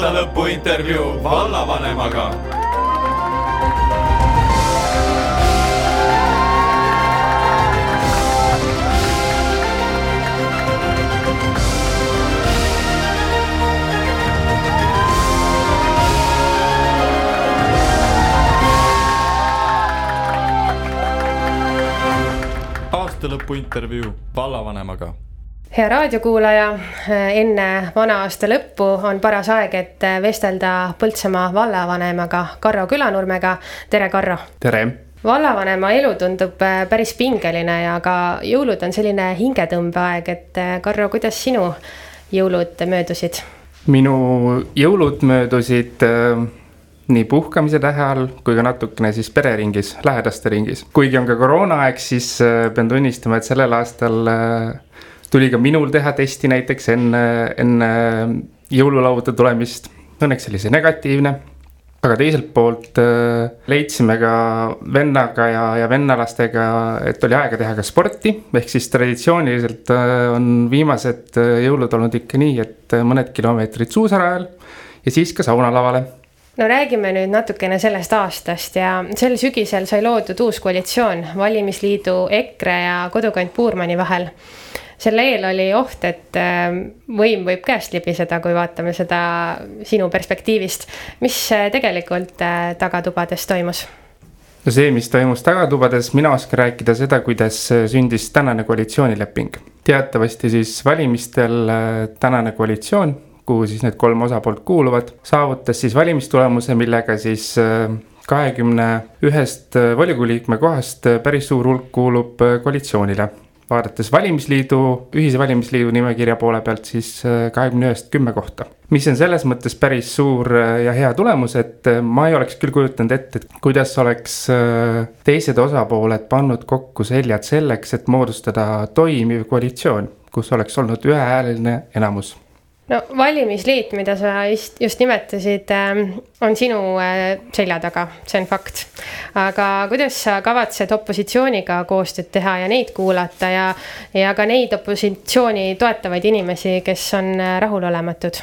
aastalõpu intervjuu vallavanemaga. Aastalõpu intervjuu vallavanemaga hea raadiokuulaja, enne vana-aasta lõppu on paras aeg, et vestelda Põltsamaa vallavanemaga Karro Külanurmega. tere, Karro. tere. vallavanema elu tundub päris pingeline ja ka jõulud on selline hingetõmbeaeg, et Karro, kuidas sinu jõulud möödusid? minu jõulud möödusid äh, nii puhkamise tähe all kui ka natukene siis pereringis, lähedaste ringis. kuigi on ka koroonaaeg, siis äh, pean tunnistama, et sellel aastal äh, tuli ka minul teha testi näiteks enne, enne jõululauda tulemist. Õnneks oli see negatiivne. aga teiselt poolt äh, leidsime ka vennaga ja, ja vennalastega, et oli aega teha ka sporti. ehk siis traditsiooniliselt äh, on viimased äh, jõulud olnud ikka nii, et mõned kilomeetrid suusarajal ja siis ka saunalavale no räägime nüüd natukene sellest aastast ja sel sügisel sai loodud uus koalitsioon valimisliidu EKRE ja Kodukant Puurmani vahel selle eel oli oht, et ähm, võim võib käest libiseda, kui vaatame seda sinu perspektiivist. mis äh, tegelikult äh, tagatubades toimus? no see, mis toimus tagatubades, mina oskan rääkida seda, kuidas äh, sündis tänane koalitsioonileping. teatavasti siis valimistel tänane koalitsioon, kuhu siis need kolm osapoolt kuuluvad, saavutas siis valimistulemuse, millega siis kahekümne ühest volikogu liikme kohast päris suur hulk kuulub koalitsioonile vaadates valimisliidu, ühise valimisliidu nimekirja poole pealt, siis äh, kahekümne ühest kümme kohta. mis on selles mõttes päris suur äh, ja hea tulemus, et äh, ma ei oleks küll kujutanud ette, et kuidas oleks teised osapooled pannud kokku seljad selleks, et moodustada toimiv koalitsioon, kus oleks olnud ühehääleline enamus no valimisliit, mida sa just, just nimetasid, ähm, on sinu äh, selja taga, see on fakt. aga kuidas sa kavatsed opositsiooniga koostööd teha ja neid kuulata ja, ja ka neid opositsiooni toetavaid inimesi, kes on äh, rahulolematud?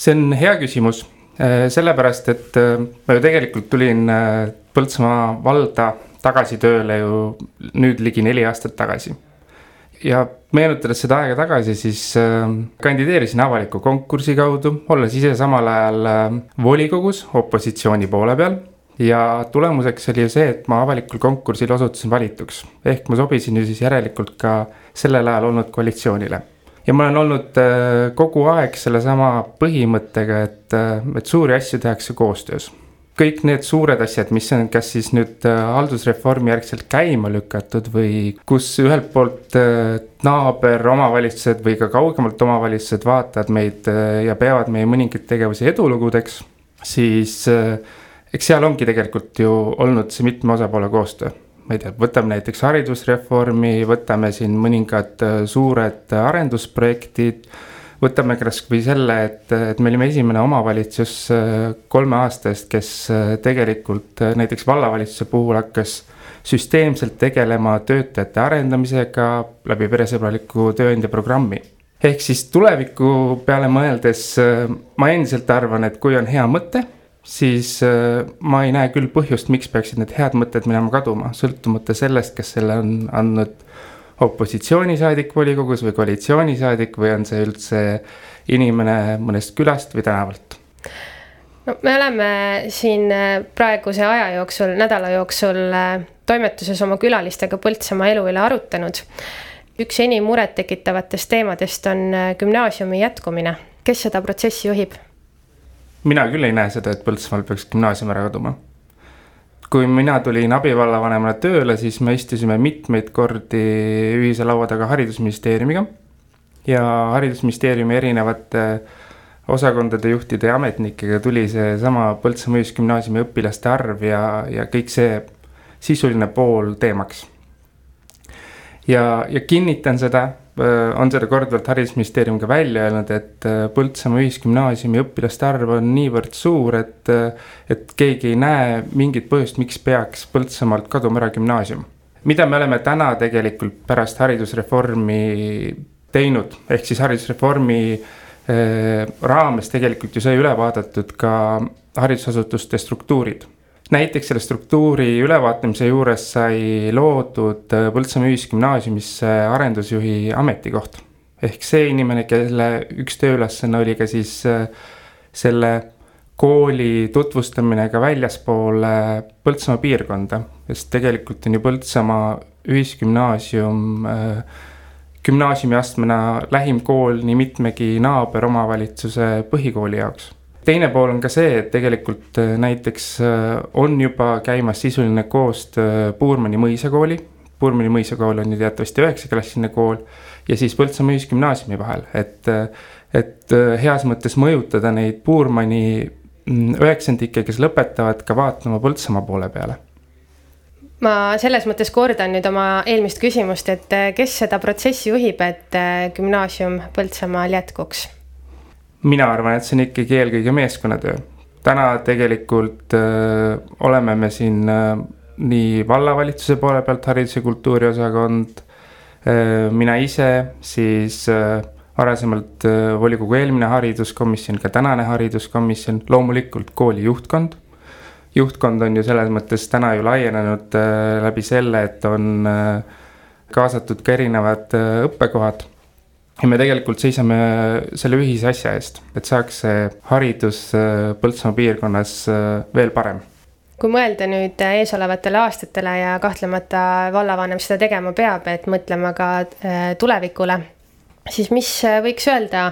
see on hea küsimus, äh, sellepärast et ma ju tegelikult tulin Põltsamaa valda tagasi tööle ju nüüd ligi neli aastat tagasi ja meenutades seda aega tagasi, siis äh, kandideerisin avaliku konkursi kaudu, olles ise samal ajal äh, volikogus opositsiooni poole peal. ja tulemuseks oli ju see, et ma avalikul konkursil osutusin valituks, ehk ma sobisin ju siis järelikult ka sellel ajal olnud koalitsioonile. ja ma olen olnud äh, kogu aeg sellesama põhimõttega, et, äh, et suuri asju tehakse koostöös kõik need suured asjad, mis on kas siis nüüd äh, haldusreformi järgselt käima lükatud või kus ühelt poolt äh, naaber, omavalitsused või ka kaugemalt omavalitsused vaatavad meid äh, ja peavad meie mõningaid tegevusi edulugudeks, siis eks seal ongi tegelikult ju olnud see mitme osapoole koostöö. Ma ei tea, võtame näiteks haridusreformi, võtame siin mõningad suured arendusprojektid võtame kas või selle, et, et me olime esimene omavalitsus äh, kolme aasta eest, kes äh, tegelikult äh, näiteks vallavalitsuse puhul hakkas süsteemselt tegelema töötajate arendamisega läbi peresõbraliku tööandja programmi. ehk siis tuleviku peale mõeldes ma endiselt arvan, et kui on hea mõte, siis ma ei näe küll põhjust, miks peaksid need head mõtted minema kaduma, sõltumata sellest, kas selle on andnud opositsioonisaadik volikogus või koalitsioonisaadik või on see üldse inimene mõnest külast või tänavalt? no me oleme siin äh, praeguse aja jooksul, nädala jooksul äh, toimetuses oma külalistega Põltsamaa elu üle arutanud. üks enim murettekitavatest teemadest on äh, gümnaasiumi jätkumine. kes seda protsessi juhib? mina küll ei näe seda, et Põltsamaal peaks gümnaasium ära kaduma kui mina tulin abivallavanemana tööle, siis me istusime mitmeid kordi ühise laua taga haridusministeeriumiga. ja haridusministeeriumi erinevate osakondade juhtide ja ametnikega tuli seesama Põltsamaa Ühisgümnaasiumi õpilaste arv ja, ja kõik see sisuline pool teemaks. ja, ja kinnitan seda on seda korduvalt haridusministeerium ka välja öelnud, et äh, Põltsamaa Ühisgümnaasiumi õpilaste arv on niivõrd suur, et, äh, et keegi ei näe mingit põhjust, miks peaks Põltsamaalt kaduma ära gümnaasium. mida me oleme täna tegelikult pärast haridusreformi teinud, ehk siis haridusreformi raames tegelikult ju sai üle vaadatud ka haridusasutuste struktuurid näiteks selle struktuuri ülevaatamise juures sai loodud Põltsamaa Ühisgümnaasiumisse arendusjuhi ametikoht. ehk see inimene, kelle üks tööülesanne oli ka siis selle kooli tutvustamine ka väljaspool Põltsamaa piirkonda, sest tegelikult on ju Põltsamaa Ühisgümnaasium gümnaasiumiastmena lähim kool nii mitmegi naaberomavalitsuse põhikooli jaoks teine pool on ka see, et tegelikult äh, näiteks äh, on juba käimas sisuline koostöö Puurmani mõisakooli. Puurmani mõisakool on ju teatavasti üheksaklassiline kool ja siis Põltsamaa Ühisgümnaasiumi vahel, et, äh, et heas mõttes mõjutada neid Puurmani mm, üheksandikke, kes lõpetavad ka vaatama Põltsamaa poole peale ma selles mõttes kordan nüüd oma eelmist küsimust, et kes seda protsessi juhib, et gümnaasium Põltsamaal jätkuks mina arvan, et see on ikkagi eelkõige meeskonnatöö. täna tegelikult öö, äh, oleme me siin öö, äh, nii vallavalitsuse poole pealt haridus- ja kultuuriosakond, äh, mina ise, siis öö, varasemalt volikogu eelmine hariduskomisjon, ka tänane hariduskomisjon, loomulikult kooli juhtkond. juhtkond on ju selles mõttes täna ju laienenud läbi selle, et on kaasatud ka erinevad õppekohad ja me tegelikult seisame selle ühise asja eest, et saaks haridus äh, Põltsamaa piirkonnas äh, veel parem kui mõelda nüüd eesolevatele aastatele ja kahtlemata vallavanem seda tegema peab, et mõtlema ka äh, tulevikule, siis mis võiks öelda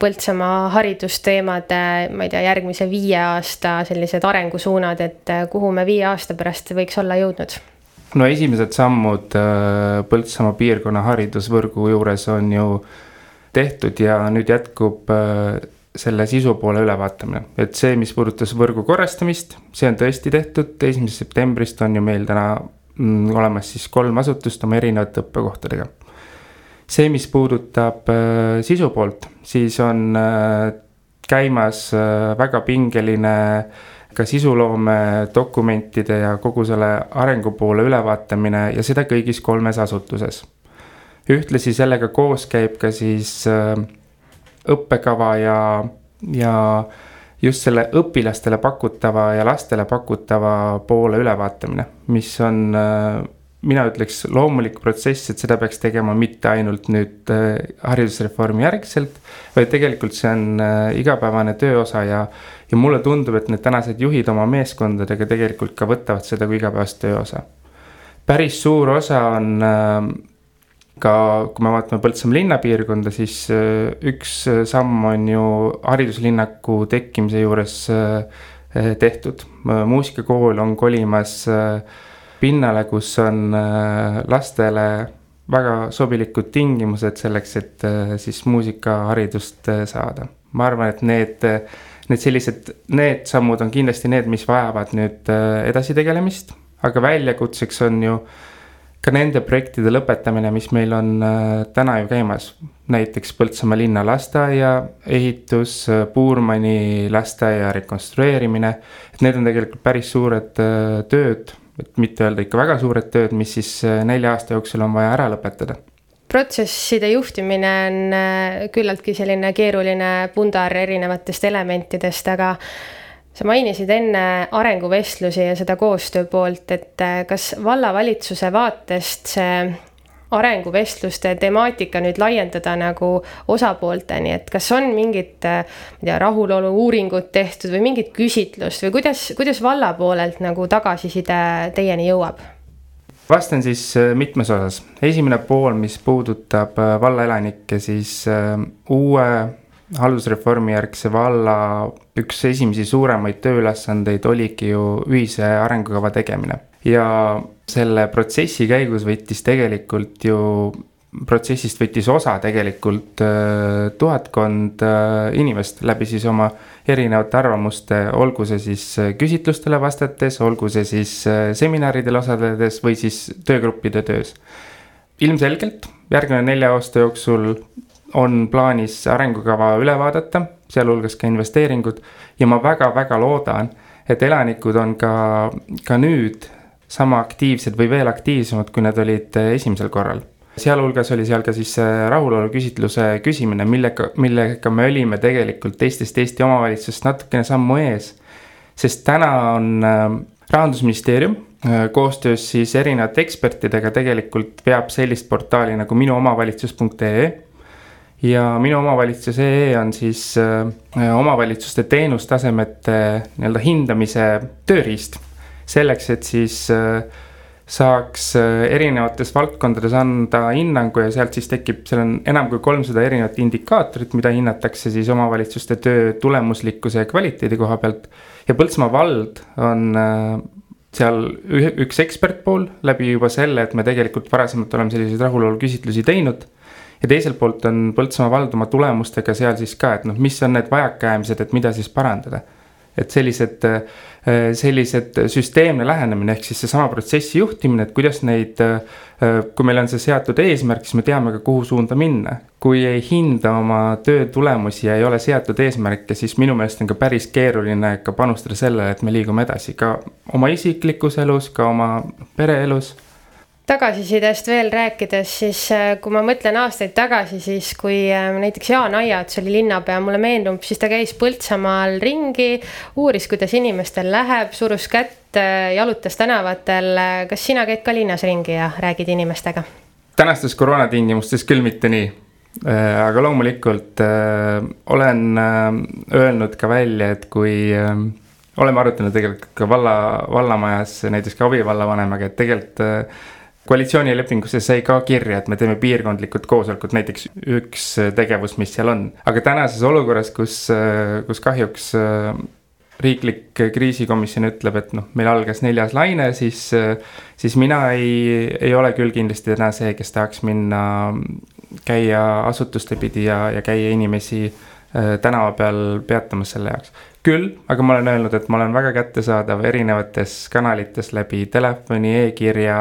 Põltsamaa haridusteemade, ma ei tea, järgmise viie aasta sellised arengusuunad, et kuhu me viie aasta pärast võiks olla jõudnud? No esimesed sammud äh, Põltsamaa piirkonna haridusvõrgu juures on ju tehtud ja nüüd jätkub äh, selle sisu poole ülevaatamine, et see, mis puudutas võrgu korrastamist, see on tõesti tehtud, esimesest septembrist on ju meil täna mm, olemas siis kolm asutust oma erinevate õppekohtadega. see, mis puudutab äh, sisu poolt, siis on käimas väga pingeline äh, ka sisuloome dokumentide ja kogu selle arengu poole ülevaatamine ja seda kõigis kolmes asutuses. ühtlasi sellega koos käib ka siis äh, õppekava ja, ja just selle õpilastele pakutava ja lastele pakutava poole ülevaatamine, mis on äh, mina ütleks loomulik protsess, et seda peaks tegema mitte ainult nüüd äh, haridusreformi järgselt, vaid tegelikult see on äh, igapäevane tööosa ja, ja mulle tundub, et need tänased juhid oma meeskondadega tegelikult ka võtavad seda kui igapäevast tööosa. päris suur osa on äh, ka, kui me vaatame Põltsamaa linnapiirkonda, siis üks samm on ju hariduslinnaku tekkimise juures tehtud. muusikakool on kolimas äh, pinnale, kus on äh, lastele väga sobilikud tingimused selleks, et äh, siis muusikaharidust äh, saada. ma arvan, et need, need sellised, need sammud on kindlasti need, mis vajavad nüüd edasi tegelemist, aga väljakutseks on ju ka nende projektide lõpetamine, mis meil on täna ju käimas. näiteks Põltsamaa linna lasteaia ehitus, Puurmani lasteaia rekonstrueerimine. et need on tegelikult päris suured tööd et mitte öelda ikka väga suured tööd, mis siis äh, nelja aasta jooksul on vaja ära lõpetada. Protsesside juhtimine on äh, küllaltki selline keeruline pundar erinevatest elementidest, aga sa mainisid enne arenguvestlusi ja seda koostöö poolt, et äh, kas vallavalitsuse vaatest see arenguvestluste temaatika nüüd laiendada nagu osapoolteni, et kas on mingit, ma ei tea, rahulolu uuringut tehtud või mingit küsitlust või kuidas, kuidas valla poolelt nagu tagasiside teieni jõuab? vastan siis äh, mitmes osas, esimene pool, mis puudutab äh, valla elanikke, siis äh, uue haldusreformi järgse valla üks esimesi suuremaid tööülesandeid oligi ju ühise arengukava tegemine ja selle protsessi käigus võttis tegelikult ju, protsessist võttis osa tegelikult äh, tuhatkond äh, inimest läbi siis oma erinevate arvamuste, olgu see siis äh, küsitlustele vastates, olgu see siis seminaridel osaledes või siis töögruppide töös. ilmselgelt järgmine nelja aasta jooksul on plaanis arengukava üle vaadata, sealhulgas ka investeeringud ja ma väga-väga loodan, et elanikud on ka, ka nüüd sama aktiivsed või veel aktiivsemad, kui nad olid eh, esimesel korral. sealhulgas oli seal ka siis rahulolu küsitluse küsimine, millega, millega me olime tegelikult teistest Eesti omavalitsustest natukene sammu ees. sest täna on rahandusministeerium koostöös siis erinevate ekspertidega tegelikult veab sellist portaali nagu minuomavalitsus.ee ja minu omavalitsus.ee on siis äh, omavalitsuste teenustasemete nii-öelda hindamise tööriist. Selleks, et siis äh, saaks äh, erinevates valdkondades anda hinnangu ja sealt siis tekib, seal on enam kui kolmsada erinevat indikaatorit, mida hinnatakse siis omavalitsuste töö tulemuslikkuse ja kvaliteedi koha pealt. ja Põltsamaa vald on seal üks ekspertpool läbi juba selle, et me tegelikult varasemalt oleme selliseid rahulolu küsitlusi teinud ja teiselt poolt on Põltsamaa vald oma tulemustega seal siis ka, et noh, mis on need vajakajäämised, et mida siis parandada. Et sellised, äh, sellised süsteemne lähenemine, ehk siis seesama protsessi juhtimine, et kuidas neid. Äh, kui meil on see seatud eesmärk, siis me teame ka, kuhu suunda minna. kui ei hinda oma töö tulemusi ja ei ole seatud eesmärke, siis minu meelest on ka päris keeruline ka panustada sellele, et me liigume edasi ka oma isiklikus elus, ka oma pereelus tagasisidest veel rääkides, siis äh, kui ma mõtlen aastaid tagasi, siis kui äh, näiteks Jaan Aiats oli linnapea, mulle meenub, siis ta käis Põltsamaal ringi, uuris, kuidas inimestel läheb, surus kätt, äh, jalutas tänavatel. kas sina käid ka linnas ringi ja räägid inimestega? tänastes koroonatingimustes küll mitte nii aga loomulikult olen öelnud ka välja, et kui oleme arutanud tegelikult ka valla, vallamajas näiteks ka abivallavanemaga, et tegelikult koalitsioonilepingusse sai ka kirja, et me teeme piirkondlikud koosolekud, näiteks üks tegevus, mis seal on. aga tänases olukorras, kus, kus kahjuks äh, riiklik kriisikomisjon ütleb, et noh, meil algas neljas laine, siis, siis mina ei, ei ole küll kindlasti täna see, kes tahaks minna, käia asutuste pidi ja, ja käia inimesi äh, tänava peal peatamas selle jaoks. küll, aga ma olen öelnud, et ma olen väga kättesaadav erinevates kanalites läbi telefoni e, e-kirja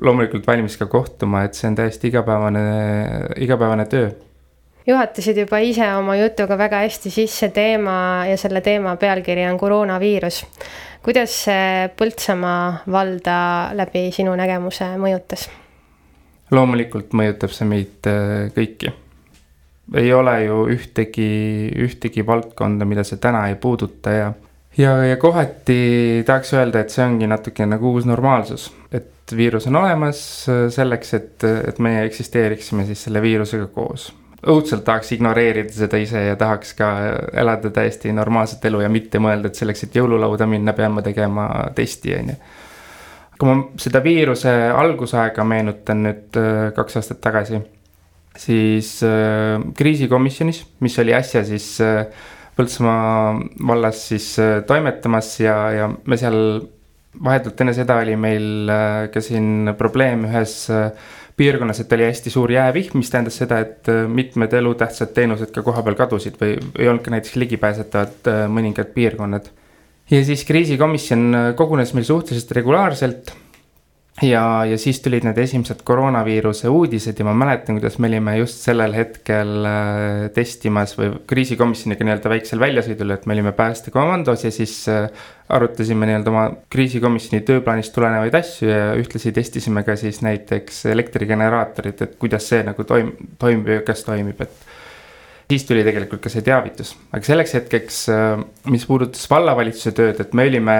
loomulikult valmis ka kohtuma, et see on täiesti igapäevane, igapäevane töö juhatasid juba ise oma jutuga väga hästi sisse teema ja selle teema pealkiri on koroonaviirus. kuidas see Põltsamaa valda läbi sinu nägemuse mõjutas? loomulikult mõjutab see meid äh, kõiki. ei ole ju ühtegi, ühtegi valdkonda, mida see täna ei puuduta ja, ja, ja kohati tahaks öelda, et see ongi natuke nagu uus normaalsus, et viirus on olemas äh, selleks, et, et meie eksisteeriksime siis selle viirusega koos. õudselt tahaks ignoreerida seda ise ja tahaks ka elada täiesti normaalset elu ja mitte mõelda, et selleks, et jõululauda minna, pean ma tegema testi, on ju. kui ma seda viiruse algusaega meenutan nüüd äh, kaks aastat tagasi, siis äh, kriisikomisjonis, mis oli äsja siis Põltsamaa vallas siis toimetamas ja, ja me seal vahetult enne seda oli meil äh, ka siin probleem ühes äh, piirkonnas, et oli hästi suur jäävihm, mis tähendas seda, et äh, mitmed elutähtsad teenused ka kohapeal kadusid või ei olnud ka näiteks ligipääsetavad mõningad piirkonnad. ja siis kriisikomisjon kogunes meil suhteliselt regulaarselt ja, ja siis tulid need esimesed koroonaviiruse uudised ja ma mäletan, kuidas me olime just sellel hetkel äh, testimas või kriisikomisjoniga nii-öelda väiksel väljasõidul, et me olime päästekomandos ja siis äh, arutasime nii-öelda oma kriisikomisjoni tööplaanist tulenevaid asju ja ühtlasi testisime ka siis näiteks elektrigeneraatorit, et kuidas see nagu toim-, toimib ja kas toimib, et siis tuli tegelikult ka see teavitus, aga selleks hetkeks, äh, mis puudutas vallavalitsuse tööd, et me olime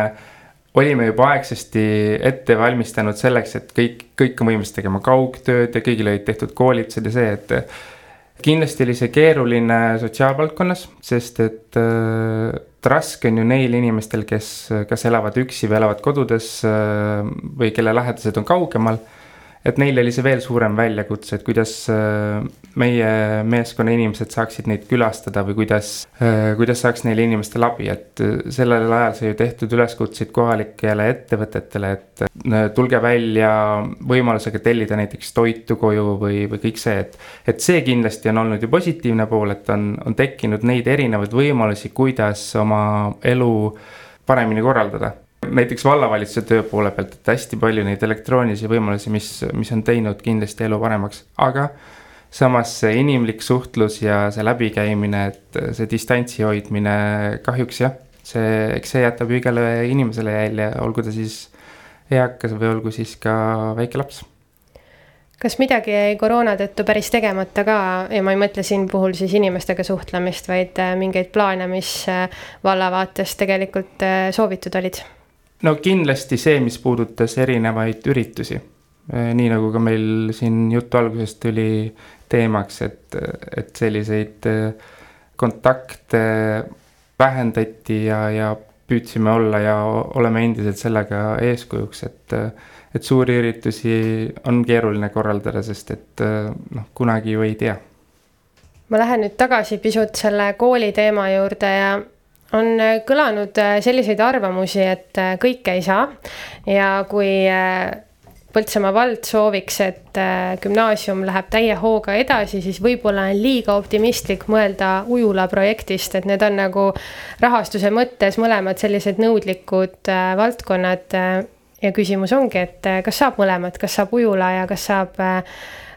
olime juba aegsasti ette valmistanud selleks, et kõik, kõik on võimelised tegema kaugtööd ja kõigil olid tehtud koolitused ja see, et kindlasti oli see keeruline sotsiaalvaldkonnas, sest et äh, raske on ju neil inimestel, kes kas elavad üksi või elavad kodudes äh, või kelle lähedased on kaugemal et neil oli see veel suurem väljakutse, et kuidas äh, meie meeskonna inimesed saaksid neid külastada või kuidas, äh, kuidas saaks neile inimestele abi, et äh, sellel ajal sai ju tehtud üleskutseid kohalikele ettevõtetele, et tulge välja võimalusega tellida näiteks toitu koju või, või kõik see, et. et see kindlasti on olnud ju positiivne pool, et on, on tekkinud neid erinevaid võimalusi, kuidas oma elu paremini korraldada näiteks vallavalitsuse töö poole pealt, et hästi palju neid elektroonilisi võimalusi, mis, mis on teinud kindlasti elu paremaks, aga samas see inimlik suhtlus ja see läbikäimine, et see distantsi hoidmine kahjuks jah, see, eks see jätab ju igale inimesele jälje, olgu ta siis eakas või olgu siis ka väike laps. Kas midagi jäi koroona tõttu päris tegemata ka? Ja ma ei mõtle siin puhul siis inimestega suhtlemist, vaid mingeid plaane, mis valla vaates tegelikult soovitud olid? No kindlasti see, mis puudutas erinevaid üritusi. nii nagu ka meil siin jutu alguses tuli teemaks, et, et selliseid kontakte vähendati ja, ja püüdsime olla ja oleme endiselt sellega eeskujuks, et et suuri üritusi on keeruline korraldada, sest et noh, kunagi ju ei tea. ma lähen nüüd tagasi pisut selle kooli teema juurde ja on kõlanud selliseid arvamusi, et kõike ei saa ja kui Põltsamaa vald sooviks, et gümnaasium läheb täie hooga edasi, siis võib-olla on liiga optimistlik mõelda ujula projektist, et need on nagu rahastuse mõttes mõlemad sellised nõudlikud valdkonnad ja küsimus ongi, et äh, kas saab mõlemat, kas saab ujula ja kas saab äh,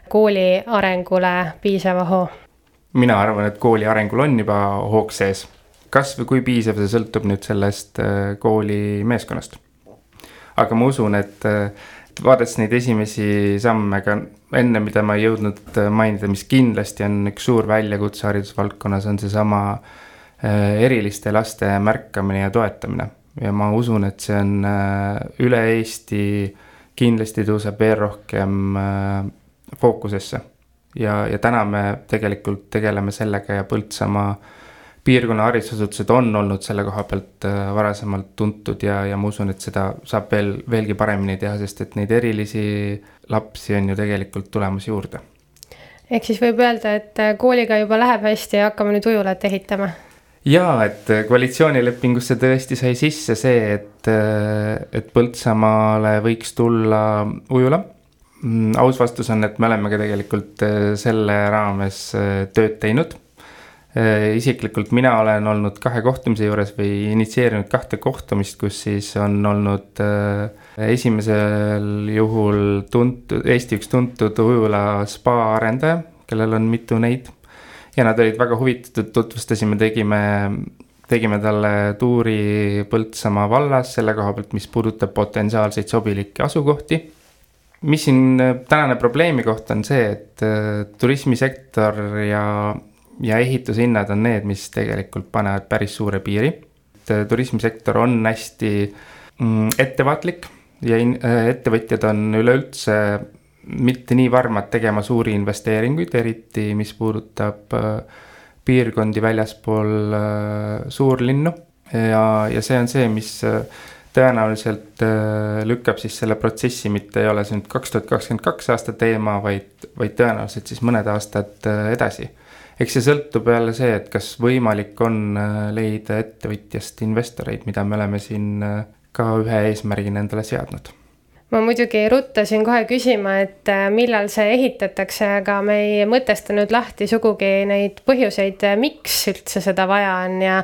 kooli arengule piisava hoo? mina arvan, et kooli arengul on juba hoog sees. Kas või kui piisav, see sõltub nüüd sellest äh, kooli meeskonnast. aga ma usun, et vaadates neid esimesi samme ka enne, mida ma ei jõudnud mainida, mis kindlasti on üks suur väljakutse haridusvaldkonnas, on seesama eriliste laste märkamine ja toetamine ja ma usun, et see on äh, üle Eesti kindlasti tõuseb veel rohkem äh, fookusesse. ja, ja täna me tegelikult tegeleme sellega ja Põltsamaa piirkonna haridusasutused on olnud selle koha pealt äh, varasemalt tuntud ja, ja ma usun, et seda saab veel, veelgi paremini teha, sest et neid erilisi lapsi on ju tegelikult tulemas juurde. ehk siis võib öelda, et kooliga juba läheb hästi ja hakkame nüüd ujulat ehitama jaa, et koalitsioonilepingusse tõesti sai sisse see, et, et Põltsamaale võiks tulla ujula. Mm, aus vastus on, et me oleme ka tegelikult äh, selle raames äh, tööd teinud. Äh, isiklikult mina olen olnud kahe kohtumise juures või initsieerinud kahte kohtumist, kus siis on olnud esimesel juhul tuntud, Eesti üks tuntud ujula spa arendaja, kellel on mitu neid ja nad olid väga huvitatud, tutvustasime, tegime, tegime talle tuuri Põltsamaa vallas selle koha pealt, mis puudutab potentsiaalseid sobilikke asukohti. mis siin tänane probleemi koht on see, et äh, turismisektor ja, ja ehitushinnad on need, mis tegelikult panevad päris suure piiri. et äh, turismisektor on hästi mm, ettevaatlik ja äh, ettevõtjad on üleüldse mitte nii varmad tegema suuri investeeringuid, eriti mis puudutab äh, piirkondi väljaspool suurlinnu. ja, ja see on see, mis tõenäoliselt lükkab siis selle protsessi, mitte ei ole see nüüd kaks tuhat kakskümmend kaks aasta teema, vaid, vaid tõenäoliselt siis mõned aastad edasi. Eks see sõltub jälle see, et kas võimalik on leida ettevõtjast investoreid, mida me oleme siin ka ühe eesmärgina endale seadnud ma muidugi ruttasin kohe küsima, et äh, millal see ehitatakse, aga me ei mõtestanud lahti sugugi neid põhjuseid, äh, miks üldse seda vaja on ja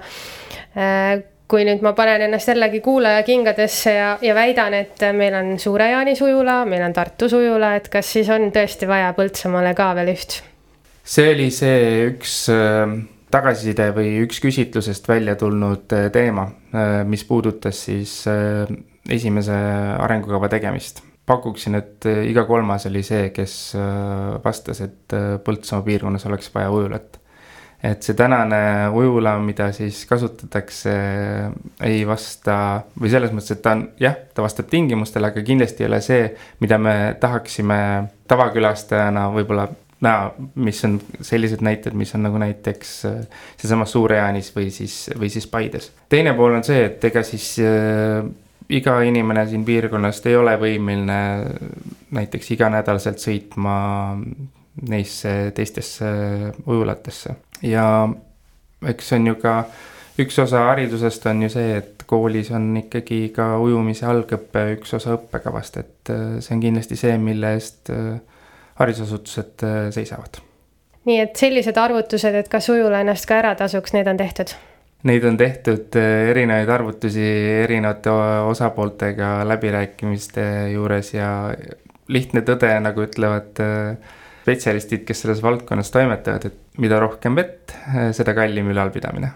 äh, kui nüüd ma panen ennast jällegi kuulaja kingadesse ja, ja väidan, et meil on Suure-Jaanis ujula, meil on Tartus ujula, et kas siis on tõesti vaja Põltsamaale ka veel üht? See oli see üks tagasiside või üks küsitlusest välja tulnud teema, mis puudutas siis esimese arengukava tegemist. pakuksin, et äh, iga kolmas oli see, kes äh, vastas, et äh, Põltsamaa piirkonnas oleks vaja ujulat. et see tänane ujula, mida siis kasutatakse, ei vasta või selles mõttes, et ta on jah, ta vastab tingimustele, aga kindlasti ei ole see, mida me tahaksime tavakülastajana võib-olla näha, mis on sellised näited, mis on nagu näiteks seesama Suur-Jaanis või siis, või siis Paides. teine pool on see, et ega siis iga inimene siin piirkonnast ei ole võimeline näiteks iganädalaselt sõitma neisse teistesse ujulatesse ja eks see on ju ka üks osa haridusest on ju see, et koolis on ikkagi ka ujumise algõpe üks osa õppekavast, et äh, see on kindlasti see, mille eest äh, haridusasutused äh, seisavad. nii et sellised arvutused, et kas ujula ennast ka ära tasuks, need on tehtud? Neid on tehtud eh, erinevaid arvutusi erinevate osapooltega läbirääkimiste juures ja lihtne tõde, nagu ütlevad eh, spetsialistid, kes selles valdkonnas toimetavad, et mida rohkem vett, seda kallim ülalpidamine.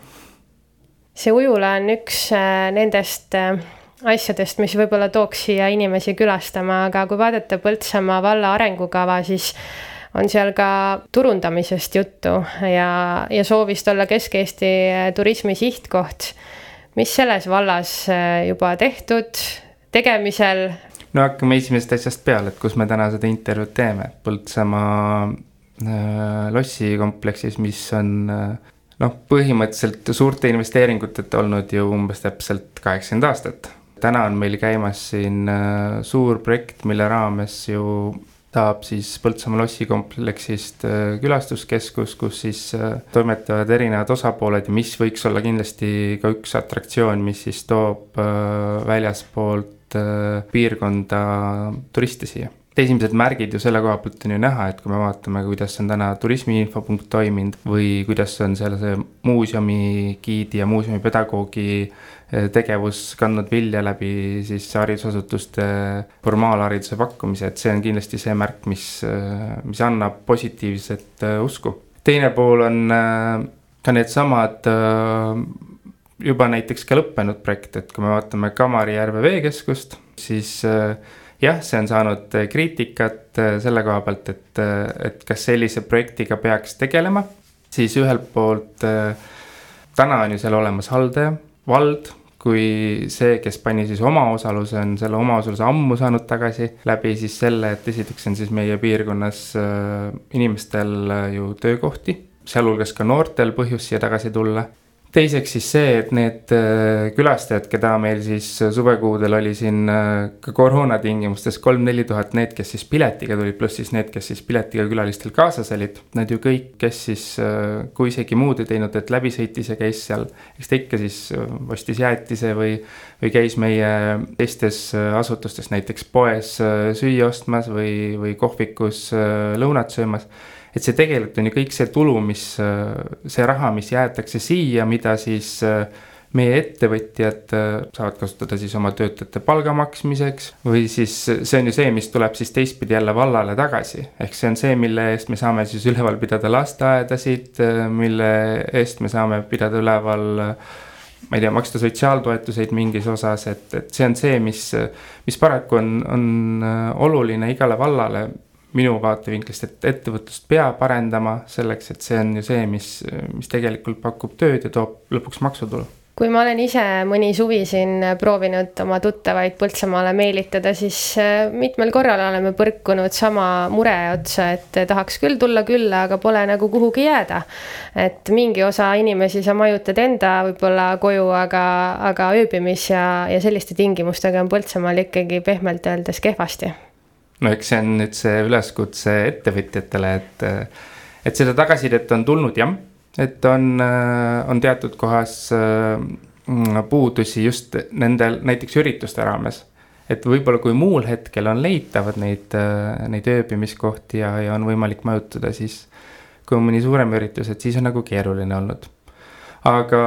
see ujula on üks nendest asjadest, mis võib-olla tooks siia inimesi külastama, aga kui vaadata Põltsamaa valla arengukava, siis on seal ka turundamisest juttu ja, ja soovist olla Kesk-Eesti turismi sihtkoht. mis selles vallas äh, juba tehtud, tegemisel? no hakkame esimesest asjast peale, et kus me täna seda intervjuud teeme, Põltsamaa äh, lossikompleksis, mis on äh, noh, põhimõtteliselt suurte investeeringuteta olnud ju umbes täpselt kaheksakümmend aastat. Täna on meil käimas siin äh, suur projekt, mille raames ju saab siis Põltsamaa lossikompleksist äh, külastuskeskus, kus siis äh, toimetavad erinevad osapooled ja mis võiks olla kindlasti ka üks atraktsioon, mis siis toob äh, väljaspoolt piirkonda turiste siia. Esimesed märgid ju selle koha pealt on ju näha, et kui me vaatame, kuidas on täna turismiinfopunkt toiminud või kuidas on seal see muuseumi giidi ja muuseumi pedagoogi eh, tegevus kandnud vilja läbi siis haridusasutuste formaalhariduse pakkumise, et see on kindlasti see märk, mis, eh, mis annab positiivset eh, usku. teine pool on ka needsamad juba näiteks ka lõppenud projekt, et kui me vaatame Kamarijärve veekeskust, siis äh, jah, see on saanud äh, kriitikat äh, selle koha pealt, et, äh, et kas sellise projektiga peaks tegelema. siis ühelt poolt täna on ju seal olemas haldaja, vald kui see, kes pani siis omaosaluse, on selle omaosaluse ammu saanud tagasi läbi siis selle, et esiteks on siis meie piirkonnas inimestel ju töökohti, sealhulgas ka noortel põhjust siia tagasi tulla teiseks siis see, et need äh, külastajad, keda meil siis suvekuudel oli siin äh, ka koroona tingimustes kolm-neli tuhat, need, kes siis piletiga tulid, pluss siis need, kes siis piletiga külalistel kaasas olid. Nad ju kõik, kes siis, äh, kui isegi muud ei teinud, et läbi sõitis ja käis seal, eks ta ikka siis ostis jäätise või, või käis meie teistes asutustes, näiteks poes süüa ostmas või, või kohvikus lõunat söömas et see tegelikult on ju kõik see tulu, mis, see raha, mis jäetakse siia, mida siis äh, meie ettevõtjad äh, saavad kasutada siis oma töötajate palga maksmiseks. või siis see on ju see, mis tuleb siis teistpidi jälle vallale tagasi. ehk see on see, mille eest me saame siis üleval pidada lasteaedasid, äh, mille eest me saame pidada üleval ma ei tea, maksta sotsiaaltoetuseid mingis osas, et, et see on see, mis, mis paraku on, on oluline igale vallale minu vaatevinklist, et ettevõtlust peab arendama selleks, et see on ju see, mis, mis tegelikult pakub tööd ja toob lõpuks maksutulu kui ma olen ise mõni suvi siin proovinud oma tuttavaid Põltsamaale meelitada, siis äh, mitmel korral oleme põrkunud sama mure otsa, et tahaks küll tulla külla, aga pole nagu kuhugi jääda. et mingi osa inimesi sa majutad enda võib-olla koju, aga, aga ööbimis ja, ja selliste tingimustega on Põltsamaal ikkagi pehmelt öeldes kehvasti no eks see on nüüd see üleskutse ettevõtjatele, et, et seda tagasisidet on tulnud jah, et on, on teatud kohas mm, puudusi just nendel näiteks ürituste raames. et võib-olla kui muul hetkel on leitavad neid, neid ööbimiskohti ja, ja on võimalik majutada, siis kui on mõni suurem üritus, et siis on nagu keeruline olnud. aga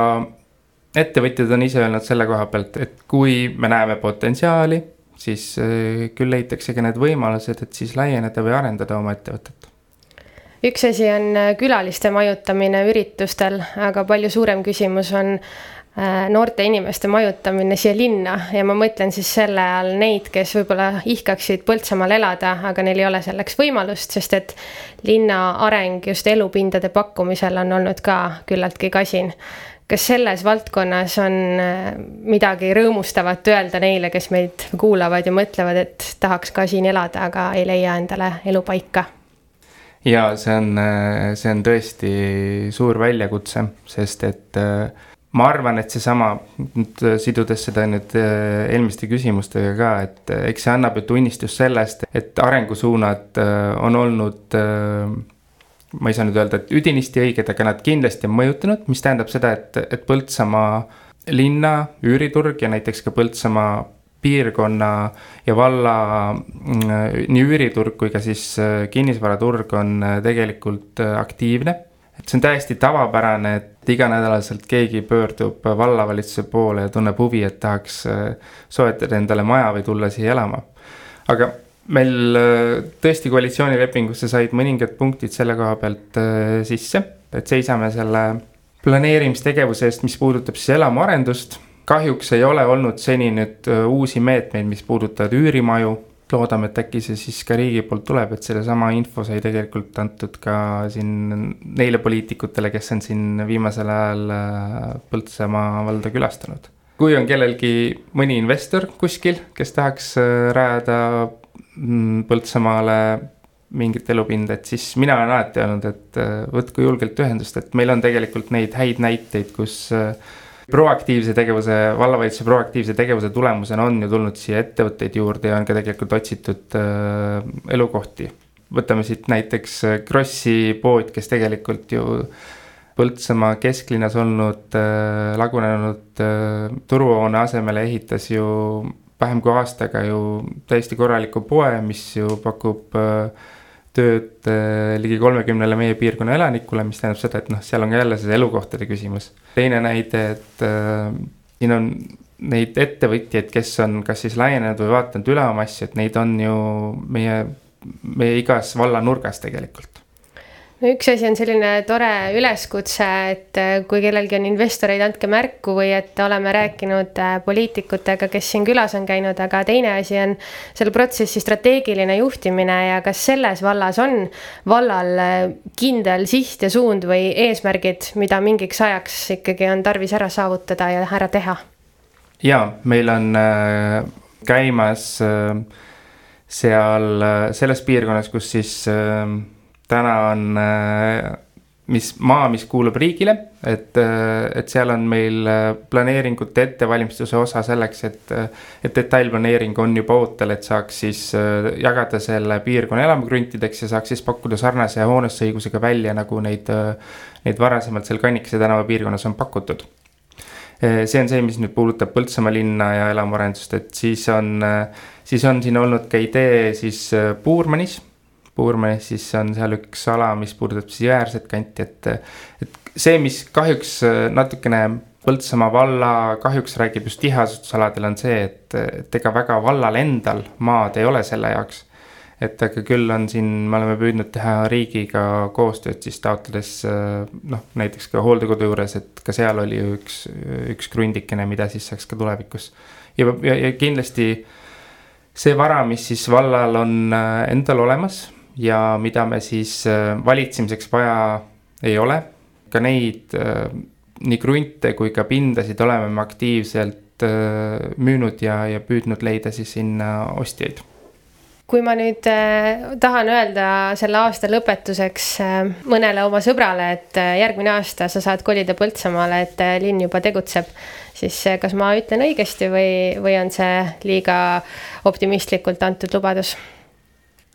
ettevõtjad on ise öelnud selle koha pealt, et kui me näeme potentsiaali siis äh, küll leitakse ka need võimalused, et siis laieneda või arendada oma ettevõtet. Üks asi on äh, külaliste majutamine üritustel, aga palju suurem küsimus on äh, noorte inimeste majutamine siia linna. Ja ma mõtlen siis selle all neid, kes võib-olla ihkaksid Põltsamaal elada, aga neil ei ole selleks võimalust, sest et linna areng just elupindade pakkumisel on olnud ka küllaltki kasin kas selles valdkonnas on äh, midagi rõõmustavat öelda neile, kes meid kuulavad ja mõtlevad, et tahaks ka siin elada, aga ei leia endale elupaika? ja see on, äh, see on tõesti suur väljakutse, sest et äh, ma arvan, et seesama, nüüd sidudes seda nüüd eelmiste küsimustega ka, et eks see annab ju tunnistust sellest, et arengusuunad on olnud ma ei saa nüüd öelda, et üdinisti õiged, aga nad kindlasti on mõjutanud, mis tähendab seda, et, et Põltsamaa linna üüriturg ja näiteks ka Põltsamaa piirkonna ja valla mm, nii üüriturg kui ka siis äh, kinnisvaraturg on äh, tegelikult äh, aktiivne. et see on täiesti tavapärane, et iganädalaselt keegi pöördub vallavalitsuse poole ja tunneb huvi, et tahaks soetada endale maja või tulla siia elama. aga meil äh, tõesti koalitsioonilepingusse said mõningad punktid selle koha pealt äh, sisse, et seisame selle planeerimistegevuse eest, mis puudutab siis elamuarendust. kahjuks ei ole olnud seni nüüd uusi meetmeid, mis puudutavad üürimaju loodame, et äkki see siis ka riigi poolt tuleb, et sellesama info sai tegelikult antud ka siin neile poliitikutele, kes on siin viimasel ajal Põltsamaa valda külastanud kui on kellelgi mõni investor kuskil, kes tahaks äh, rajada Põltsamaale mingit elupinda, et siis mina olen alati öelnud, et äh, võtku julgelt ühendust, et meil on tegelikult neid häid näiteid, kus äh, proaktiivse tegevuse, vallavalitsuse proaktiivse tegevuse tulemusena on ju tulnud siia ettevõtteid juurde ja on ka tegelikult otsitud äh, elukohti. võtame siit näiteks Krossi pood, kes tegelikult ju Põltsamaa kesklinnas olnud lagunenud turuhoone asemele ehitas ju vähem kui aastaga ju täiesti korraliku poe, mis ju pakub äh, tööd äh, ligi kolmekümnele meie piirkonna elanikule, mis tähendab seda, et noh, seal on ka jälle see elukohtade küsimus. teine näide, et äh, siin on neid ettevõtjaid, kes on kas siis laienenud või vaadanud üle oma asju, et neid on ju meie, meie igas valla nurgas tegelikult no üks asi on selline tore üleskutse, et äh, kui kellelgi on investoreid, andke märku või et oleme rääkinud äh, poliitikutega, kes siin külas on käinud, aga teine asi on selle protsessi strateegiline juhtimine ja kas selles vallas on vallal äh, kindel siht ja suund või eesmärgid, mida mingiks ajaks ikkagi on tarvis ära saavutada ja ära teha? ja meil on käimas seal selles piirkonnas, kus siis täna on äh, mis maa, mis kuulub riigile, et, äh, et seal on meil äh, planeeringute ettevalmistuse osa selleks, et, et detailplaneering on juba ootel, et saaks siis jagada selle piirkonna elamukruntideks ja saaks siis pakkuda sarnase hoonestusõigusega välja, nagu neid, neid varasemalt seal Kannikese tänava piirkonnas on pakutud. see on see, mis nüüd puudutab Põltsamaa linna ja elamuarendust, et siis on, siis on siin olnud ka idee siis Puurmanis Puurmanis, siis on seal üks ala, mis puudutab siis jääärset kanti, et. et see, mis kahjuks äh, natukene Põltsamaa valla kahjuks räägib just tiheasustusaladel, on see, et, et ega väga vallal endal maad ei ole selle jaoks. et aga küll on siin, me oleme püüdnud teha riigiga koostööd siis taotledes äh, noh, näiteks ka hooldekodu juures, et ka seal oli ju üks, üks krundikene, mida siis saaks ka tulevikus. ja, ja, ja kindlasti see vara, mis siis vallal on äh, endal olemas ja mida me siis äh, valitsemiseks vaja ei ole. ka neid äh, nii krunte kui ka pindasid oleme me aktiivselt äh, müünud ja, ja püüdnud leida siis sinna ostjaid kui ma nüüd tahan öelda selle aasta lõpetuseks mõnele oma sõbrale, et järgmine aasta sa saad kolida Põltsamaale, et linn juba tegutseb, siis kas ma ütlen õigesti või, või on see liiga optimistlikult antud lubadus?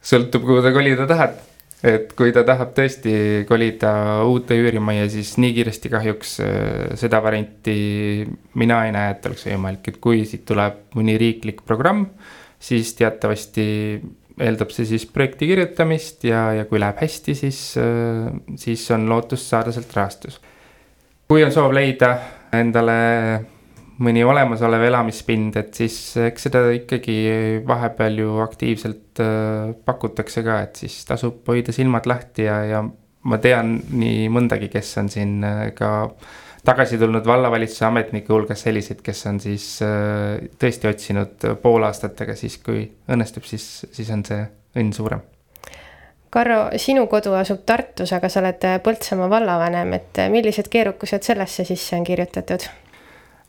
Sõltub, kuhu ta kolida tahab. et kui ta tahab tõesti kolida uute üürimajja, siis nii kiiresti kahjuks äh, seda varianti mina ei näe, et oleks võimalik, et kui siit tuleb mõni riiklik programm, siis teatavasti eeldab see siis projekti kirjutamist ja, ja kui läheb hästi, siis, äh, siis on lootust saada sealt rahastus. kui on soov leida endale mõni olemasolev elamispind, et siis eks seda ikkagi vahepeal ju aktiivselt äh, pakutakse ka, et siis tasub hoida silmad lahti ja, ja ma tean nii mõndagi, kes on siin äh, ka tagasi tulnud vallavalitsuse ametnike hulgas selliseid, kes on siis äh, tõesti otsinud pool aastat, aga siis, kui õnnestub, siis, siis on see õnn suurem. Karro, sinu kodu asub Tartus, aga sa oled Põltsamaa vallavanem, et millised keerukused sellesse sisse on kirjutatud?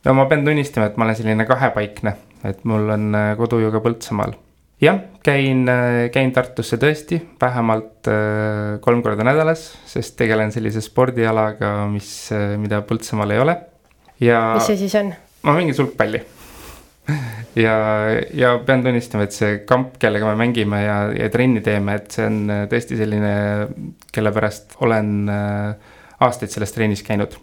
No ma pean tunnistama, et ma olen selline kahepaikne, et mul on äh, kodu ju ka Põltsamaal. jah, käin, äh, käin Tartusse tõesti vähemalt äh, kolm korda nädalas, sest tegelen sellise spordialaga, mis, mida Põltsamaal ei ole. ja. mis see siis on? ma mängin sulgpalli ja, ja pean tunnistama, et see kamp, kellega me mängime ja, ja trenni teeme, et see on tõesti selline, kelle pärast olen aastaid selles trennis käinud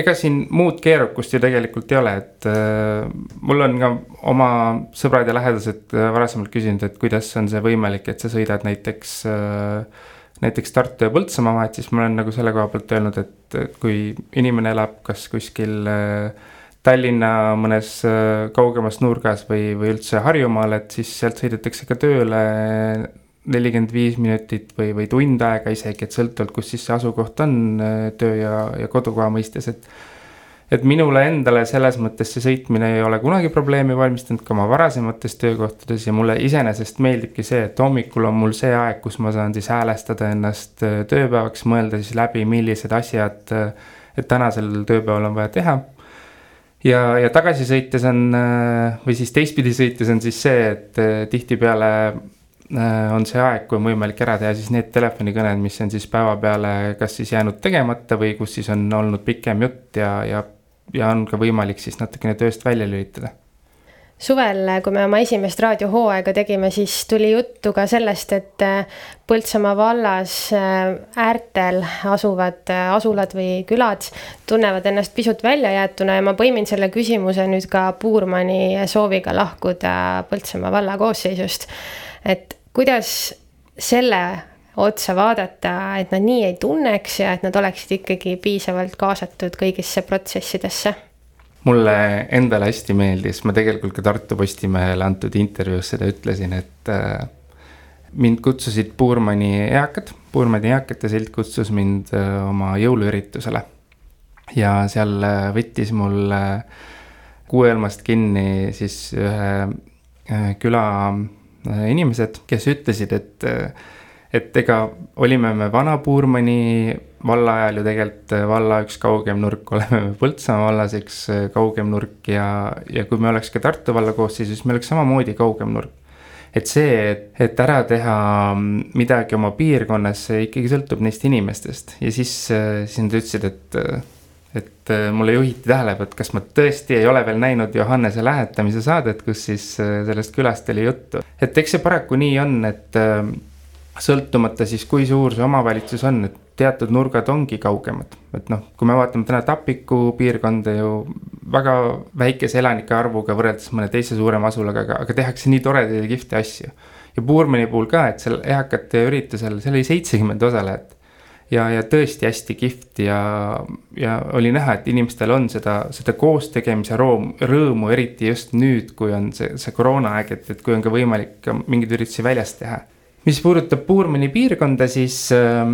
ega siin muud keerukust ju tegelikult ei ole, et äh, mul on ka oma sõbrad ja lähedased äh, varasemalt küsinud, et kuidas on see võimalik, et sa sõidad näiteks äh,. näiteks Tartu ja Põltsamaa vahet, siis ma olen nagu selle koha pealt öelnud, et kui inimene elab kas kuskil äh, Tallinna mõnes äh, kaugemas nurgas või, või üldse Harjumaal, et siis sealt sõidetakse ka tööle nelikümmend viis minutit või, või tund aega isegi, et sõltuvalt, kus siis see asukoht on äh, töö ja, ja kodukoha mõistes, et. et minule endale selles mõttes see sõitmine ei ole kunagi probleemi valmistanud ka oma varasemates töökohtades ja mulle iseenesest meeldibki see, et hommikul on mul see aeg, kus ma saan siis häälestada ennast äh, tööpäevaks, mõelda siis läbi, millised asjad, äh, et tänasel tööpäeval on vaja teha. ja, ja tagasi sõites on või siis teistpidi sõites on siis see, et tihtipeale on see aeg, kui on võimalik ära teha siis need telefonikõned, mis on siis päevapeale kas siis jäänud tegemata või kus siis on olnud pikem jutt ja, ja ja on ka võimalik siis natukene tööst välja lülitada suvel, kui me oma esimest raadiohooaega tegime, siis tuli juttu ka sellest, et äh, Põltsamaa vallas äh, äärtel asuvad äh, asulad või külad tunnevad ennast pisut väljajäetuna ja ma põimin selle küsimuse nüüd ka Puurmani sooviga lahkuda Põltsamaa valla koosseisust. et kuidas selle otsa vaadata, et nad nii ei tunneks ja et nad oleksid ikkagi piisavalt kaasatud kõigisse protsessidesse mulle endale hästi meeldis, ma tegelikult ka Tartu Postimehele antud intervjuus seda ütlesin, et äh, mind kutsusid Puurmani eakad, Puurmani eakate silt kutsus mind äh, oma jõuluüritusele. ja seal äh, võttis mul kuuelmast kinni siis ühe küla inimesed, kes ütlesid, et et ega olime me vana Puurmani valla ajal ju tegelikult äh, valla üks kaugem nurk, oleme me Põltsamaa vallas üks äh, kaugem nurk ja, ja kui me oleks ka Tartu valla koosseisus, me oleks samamoodi kaugem nurk. et see, et, ära teha midagi oma piirkonnas, see ikkagi sõltub neist inimestest ja siis, äh, siis nad ütlesid, et et mulle juhiti tähelepanu, et kas ma tõesti ei ole veel näinud Johannese lähetamise saadet, kus siis sellest külast oli juttu. et eks see paraku nii on, et sõltumata siis, kui suur see omavalitsus on, et teatud nurgad ongi kaugemad. et noh, kui me vaatame täna Tapiku piirkonda ju väga väikese elanike arvuga võrreldes mõne teise suurema asulaga, aga, aga tehakse nii toredaid ja kihvte asju. ja Puurmani puhul ka, et seal eakate üritusel, seal oli seitsekümmend osalejat. Ja, ja tõesti hästi kihvt ja, ja oli näha, et inimestel on seda, seda koostegemise room, rõõmu, eriti just nüüd, kui on see, see koroonaaeg, et, et kui on ka võimalik mingeid üritusi väljas teha mis puudutab Puurmani piirkonda, siis äh,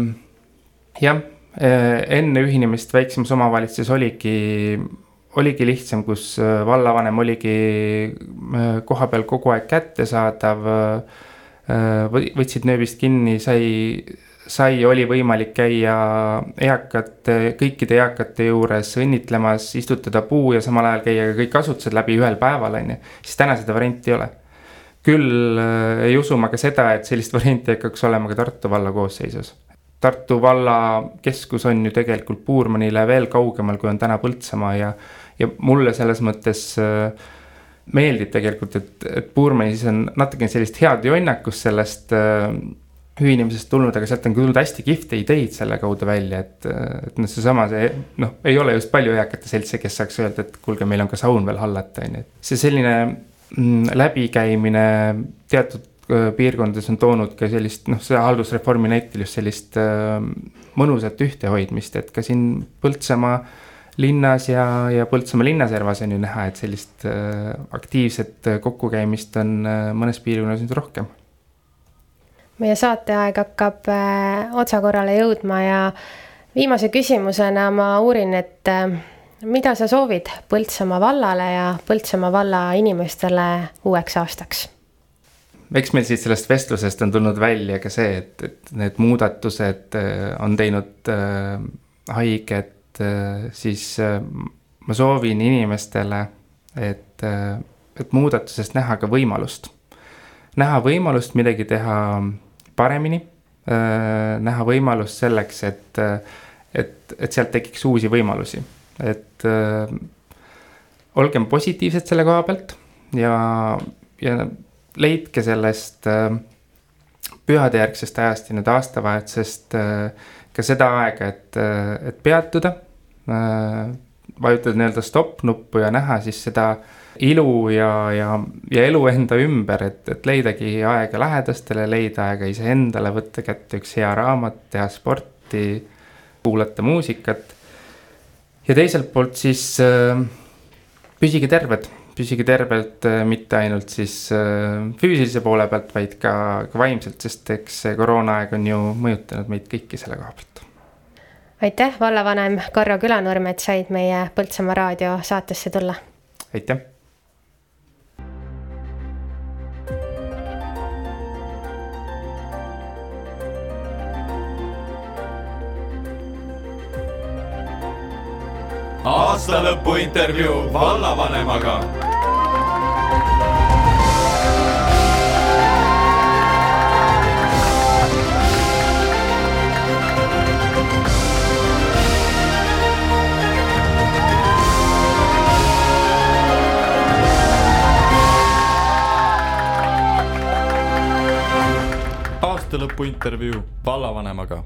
jah äh,, enne ühinemist väiksemas omavalitsuses oligi, oligi lihtsam, kus äh, vallavanem oligi äh, kohapeal kogu aeg kättesaadav äh,. võtsid nööbist kinni, sai, sai, oli võimalik käia eakate, kõikide eakate juures õnnitlemas, istutada puu ja samal ajal käia ka kõik asutused läbi ühel päeval, on ju. siis täna seda varianti ei ole küll äh, ei usu ma ka seda, et sellist varianti hakkaks olema ka Tartu valla koosseisus. Tartu valla keskus on ju tegelikult Puurmanile veel kaugemal, kui on täna Põltsamaa ja, ja mulle selles mõttes äh, meeldib tegelikult, et, et Puurmanis on natukene sellist head jonnakust sellest äh, ühinemisest tulnud, aga sealt on tulnud hästi kihvte ideid selle kaudu välja, et, et noh, seesama see noh, ei ole just palju eakate seltse, kes saaks öelda, et kuulge, meil on ka saun veel hallata, on ju, et see selline Mm, läbikäimine teatud äh, piirkondades on toonud ka sellist noh, see haldusreformi näitel just sellist äh, mõnusat ühtehoidmist, et ka siin Põltsamaa linnas ja, ja Põltsamaa linnaservas on ju näha, et sellist äh, aktiivset kokkukäimist on mõnes piirkonnas nüüd rohkem. Meie saateaeg hakkab otsakorrale jõudma ja viimase küsimusena ma uurin, et mida sa soovid Põltsamaa vallale ja Põltsamaa valla inimestele uueks aastaks? eks meil siit sellest vestlusest on tulnud välja ka see, et, et need muudatused äh, on teinud äh, haiget äh,, siis äh, ma soovin inimestele, et äh,, et muudatusest näha ka võimalust. näha võimalust midagi teha paremini äh,, näha võimalust selleks, et, äh, et, et sealt tekiks uusi võimalusi et äh, olgem positiivsed selle koha pealt ja, ja leidke sellest äh, pühadejärgsest ajast ja nüüd aastavahetusest äh, ka seda aega, et, äh, et peatuda äh,. vajutada nii-öelda stopp nuppu ja näha siis seda ilu ja, ja, ja elu enda ümber, et, et leidagi aega lähedastele, leida aega iseendale, võtta kätte üks hea raamat, teha sporti, kuulata muusikat ja teiselt poolt siis äh, püsige terved, püsige tervelt äh, mitte ainult siis äh, füüsilise poole pealt, vaid ka, ka vaimselt, sest eks see koroonaaeg on ju mõjutanud meid kõiki selle koha pealt. aitäh, vallavanem Karro Külanurm, et said meie Põltsamaa raadio saatesse tulla. aitäh. Aastalõpu intervjuu vallavanemaga. Aastalõpu intervjuu vallavanemaga